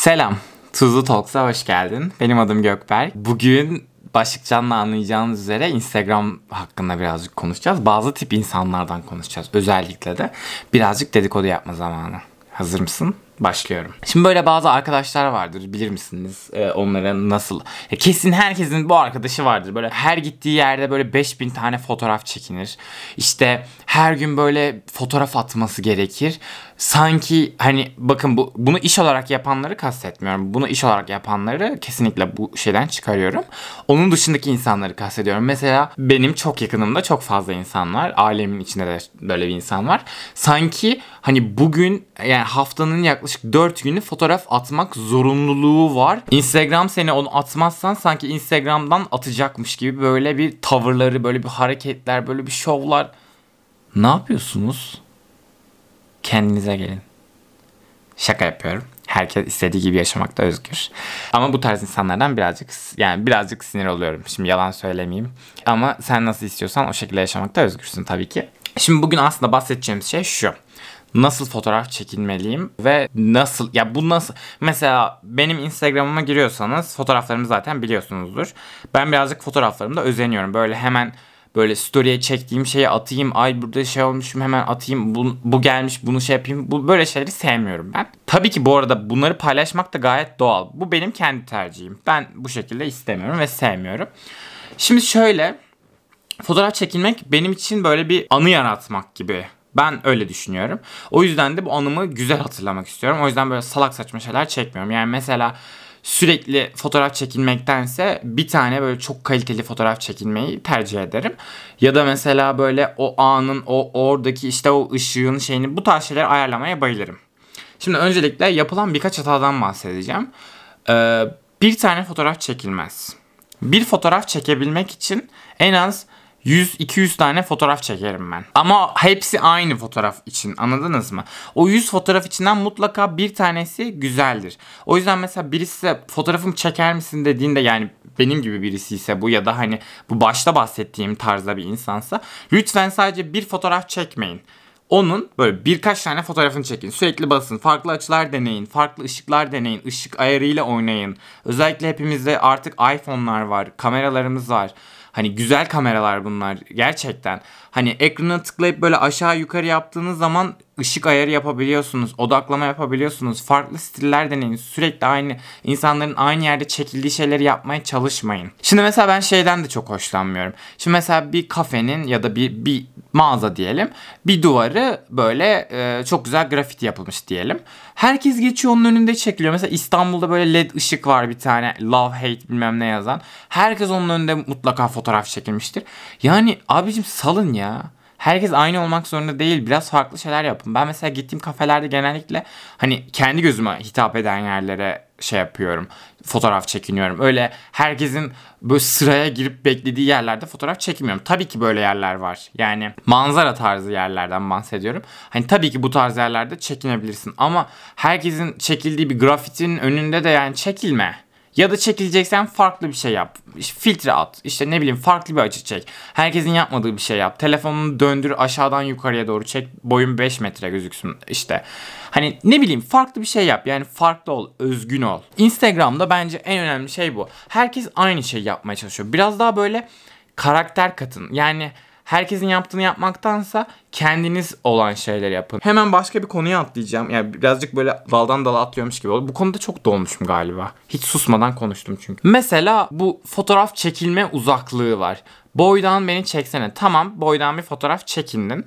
Selam. Tuzlu Talks'a hoş geldin. Benim adım Gökberk. Bugün başlıktan da anlayacağınız üzere Instagram hakkında birazcık konuşacağız. Bazı tip insanlardan konuşacağız. Özellikle de birazcık dedikodu yapma zamanı. Hazır mısın? Başlıyorum. Şimdi böyle bazı arkadaşlar vardır bilir misiniz ee, onlara nasıl? Ya kesin herkesin bu arkadaşı vardır. Böyle her gittiği yerde böyle 5000 tane fotoğraf çekinir. İşte her gün böyle fotoğraf atması gerekir. Sanki hani bakın bu bunu iş olarak yapanları kastetmiyorum. Bunu iş olarak yapanları kesinlikle bu şeyden çıkarıyorum. Onun dışındaki insanları kastediyorum. Mesela benim çok yakınımda çok fazla insan var. Ailemin içinde de böyle bir insan var. Sanki hani bugün yani haftanın yaklaşık 4 günü fotoğraf atmak zorunluluğu var. Instagram seni onu atmazsan sanki Instagram'dan atacakmış gibi böyle bir tavırları, böyle bir hareketler, böyle bir şovlar. Ne yapıyorsunuz? Kendinize gelin. Şaka yapıyorum. Herkes istediği gibi yaşamakta özgür. Ama bu tarz insanlardan birazcık yani birazcık sinir oluyorum. Şimdi yalan söylemeyeyim. Ama sen nasıl istiyorsan o şekilde yaşamakta özgürsün tabii ki. Şimdi bugün aslında bahsedeceğimiz şey şu nasıl fotoğraf çekinmeliyim ve nasıl ya bu nasıl mesela benim Instagram'ıma giriyorsanız fotoğraflarımı zaten biliyorsunuzdur. Ben birazcık fotoğraflarımda özeniyorum. Böyle hemen böyle story'e çektiğim şeyi atayım. Ay burada şey olmuşum hemen atayım. Bu, bu gelmiş bunu şey yapayım. Bu böyle şeyleri sevmiyorum ben. Tabii ki bu arada bunları paylaşmak da gayet doğal. Bu benim kendi tercihim. Ben bu şekilde istemiyorum ve sevmiyorum. Şimdi şöyle fotoğraf çekilmek benim için böyle bir anı yaratmak gibi ben öyle düşünüyorum. O yüzden de bu anımı güzel hatırlamak istiyorum. O yüzden böyle salak saçma şeyler çekmiyorum. Yani mesela sürekli fotoğraf çekilmektense bir tane böyle çok kaliteli fotoğraf çekilmeyi tercih ederim. Ya da mesela böyle o anın o oradaki işte o ışığın şeyini bu tarz şeyler ayarlamaya bayılırım. Şimdi öncelikle yapılan birkaç hatadan bahsedeceğim. Ee, bir tane fotoğraf çekilmez. Bir fotoğraf çekebilmek için en az 100-200 tane fotoğraf çekerim ben. Ama hepsi aynı fotoğraf için anladınız mı? O 100 fotoğraf içinden mutlaka bir tanesi güzeldir. O yüzden mesela birisi size fotoğrafımı çeker misin dediğinde yani benim gibi birisi ise bu ya da hani bu başta bahsettiğim tarzda bir insansa lütfen sadece bir fotoğraf çekmeyin onun böyle birkaç tane fotoğrafını çekin. Sürekli basın. Farklı açılar deneyin. Farklı ışıklar deneyin. ışık ayarıyla oynayın. Özellikle hepimizde artık iPhone'lar var. Kameralarımız var. Hani güzel kameralar bunlar gerçekten. Hani ekrana tıklayıp böyle aşağı yukarı yaptığınız zaman ışık ayarı yapabiliyorsunuz. Odaklama yapabiliyorsunuz. Farklı stiller deneyin. Sürekli aynı insanların aynı yerde çekildiği şeyleri yapmaya çalışmayın. Şimdi mesela ben şeyden de çok hoşlanmıyorum. Şimdi mesela bir kafenin ya da bir, bir mağaza diyelim. Bir duvarı böyle e, çok güzel grafiti yapılmış diyelim. Herkes geçiyor onun önünde çekiliyor. Mesela İstanbul'da böyle led ışık var bir tane. Love hate bilmem ne yazan. Herkes onun önünde mutlaka fotoğraf çekilmiştir. Yani abicim salın ya. Herkes aynı olmak zorunda değil. Biraz farklı şeyler yapın. Ben mesela gittiğim kafelerde genellikle hani kendi gözüme hitap eden yerlere şey yapıyorum. Fotoğraf çekiniyorum. Öyle herkesin böyle sıraya girip beklediği yerlerde fotoğraf çekmiyorum. Tabii ki böyle yerler var. Yani manzara tarzı yerlerden bahsediyorum. Hani tabii ki bu tarz yerlerde çekinebilirsin ama herkesin çekildiği bir grafitinin önünde de yani çekilme. Ya da çekileceksen farklı bir şey yap. Filtre at. İşte ne bileyim farklı bir açı çek. Herkesin yapmadığı bir şey yap. Telefonunu döndür aşağıdan yukarıya doğru çek. Boyun 5 metre gözüksün. İşte hani ne bileyim farklı bir şey yap. Yani farklı ol, özgün ol. Instagram'da bence en önemli şey bu. Herkes aynı şeyi yapmaya çalışıyor. Biraz daha böyle karakter katın. Yani herkesin yaptığını yapmaktansa kendiniz olan şeyler yapın. Hemen başka bir konuya atlayacağım. Yani birazcık böyle daldan dala atlıyormuş gibi oldu. Bu konuda çok dolmuşum galiba. Hiç susmadan konuştum çünkü. Mesela bu fotoğraf çekilme uzaklığı var. Boydan beni çeksene. Tamam boydan bir fotoğraf çekindin.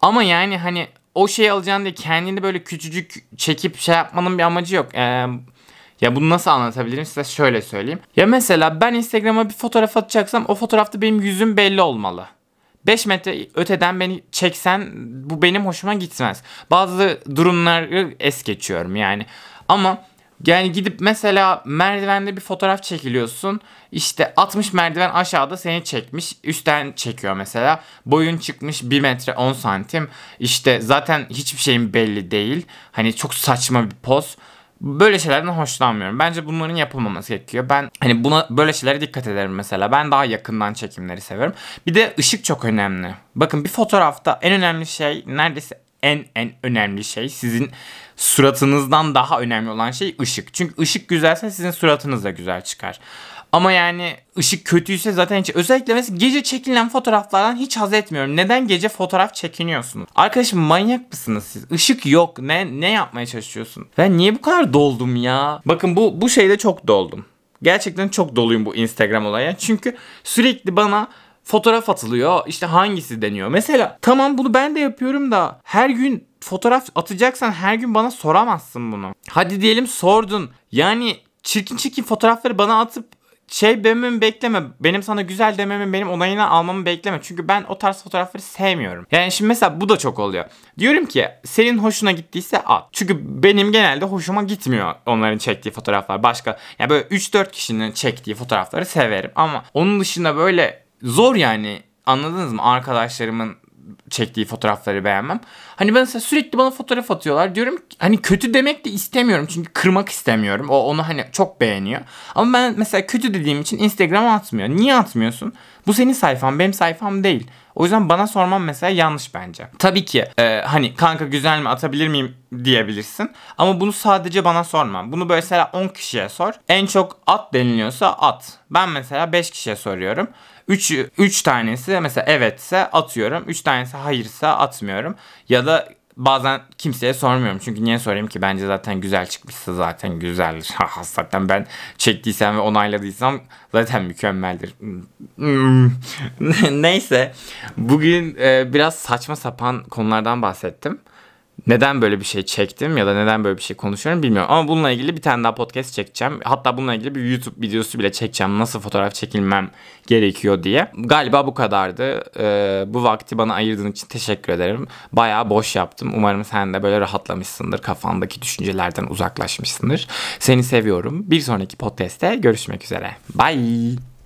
Ama yani hani o şeyi alacaksın diye kendini böyle küçücük çekip şey yapmanın bir amacı yok. Eee ya bunu nasıl anlatabilirim size şöyle söyleyeyim. Ya mesela ben Instagram'a bir fotoğraf atacaksam o fotoğrafta benim yüzüm belli olmalı. 5 metre öteden beni çeksen bu benim hoşuma gitmez. Bazı durumları es geçiyorum yani. Ama yani gidip mesela merdivende bir fotoğraf çekiliyorsun. İşte 60 merdiven aşağıda seni çekmiş. Üstten çekiyor mesela. Boyun çıkmış 1 metre 10 santim. İşte zaten hiçbir şeyin belli değil. Hani çok saçma bir poz. Böyle şeylerden hoşlanmıyorum. Bence bunların yapılmaması gerekiyor. Ben hani buna böyle şeylere dikkat ederim mesela. Ben daha yakından çekimleri seviyorum. Bir de ışık çok önemli. Bakın bir fotoğrafta en önemli şey neredeyse en en önemli şey sizin suratınızdan daha önemli olan şey ışık. Çünkü ışık güzelse sizin suratınız da güzel çıkar. Ama yani ışık kötüyse zaten hiç özellikle mesela gece çekilen fotoğraflardan hiç haz etmiyorum. Neden gece fotoğraf çekiniyorsunuz? Arkadaşım manyak mısınız siz? Işık yok. Ne ne yapmaya çalışıyorsun? Ben niye bu kadar doldum ya? Bakın bu bu şeyde çok doldum. Gerçekten çok doluyum bu Instagram olaya. Çünkü sürekli bana fotoğraf atılıyor. İşte hangisi deniyor. Mesela tamam bunu ben de yapıyorum da her gün fotoğraf atacaksan her gün bana soramazsın bunu. Hadi diyelim sordun. Yani çirkin çirkin fotoğrafları bana atıp şey dememi bekleme. Benim sana güzel dememi, benim onayını almamı bekleme. Çünkü ben o tarz fotoğrafları sevmiyorum. Yani şimdi mesela bu da çok oluyor. Diyorum ki senin hoşuna gittiyse at. Çünkü benim genelde hoşuma gitmiyor onların çektiği fotoğraflar. Başka yani böyle 3-4 kişinin çektiği fotoğrafları severim. Ama onun dışında böyle zor yani anladınız mı? Arkadaşlarımın çektiği fotoğrafları beğenmem. Hani ben mesela sürekli bana fotoğraf atıyorlar. Diyorum hani kötü demek de istemiyorum. Çünkü kırmak istemiyorum. O onu hani çok beğeniyor. Ama ben mesela kötü dediğim için Instagram'a atmıyor. Niye atmıyorsun? Bu senin sayfan benim sayfam değil. O yüzden bana sorman mesela yanlış bence. Tabii ki e, hani kanka güzel mi atabilir miyim diyebilirsin. Ama bunu sadece bana sorma. Bunu böyle mesela 10 kişiye sor. En çok at deniliyorsa at. Ben mesela 5 kişiye soruyorum. 3 3 tanesi mesela evetse atıyorum. 3 tanesi hayırsa atmıyorum. Ya da bazen kimseye sormuyorum. Çünkü niye sorayım ki? Bence zaten güzel çıkmışsa zaten güzeldir. zaten ben çektiysem ve onayladıysam zaten mükemmeldir. Neyse. Bugün e, biraz saçma sapan konulardan bahsettim neden böyle bir şey çektim ya da neden böyle bir şey konuşuyorum bilmiyorum. Ama bununla ilgili bir tane daha podcast çekeceğim. Hatta bununla ilgili bir YouTube videosu bile çekeceğim. Nasıl fotoğraf çekilmem gerekiyor diye. Galiba bu kadardı. Ee, bu vakti bana ayırdığın için teşekkür ederim. Bayağı boş yaptım. Umarım sen de böyle rahatlamışsındır. Kafandaki düşüncelerden uzaklaşmışsındır. Seni seviyorum. Bir sonraki podcast'te görüşmek üzere. Bye.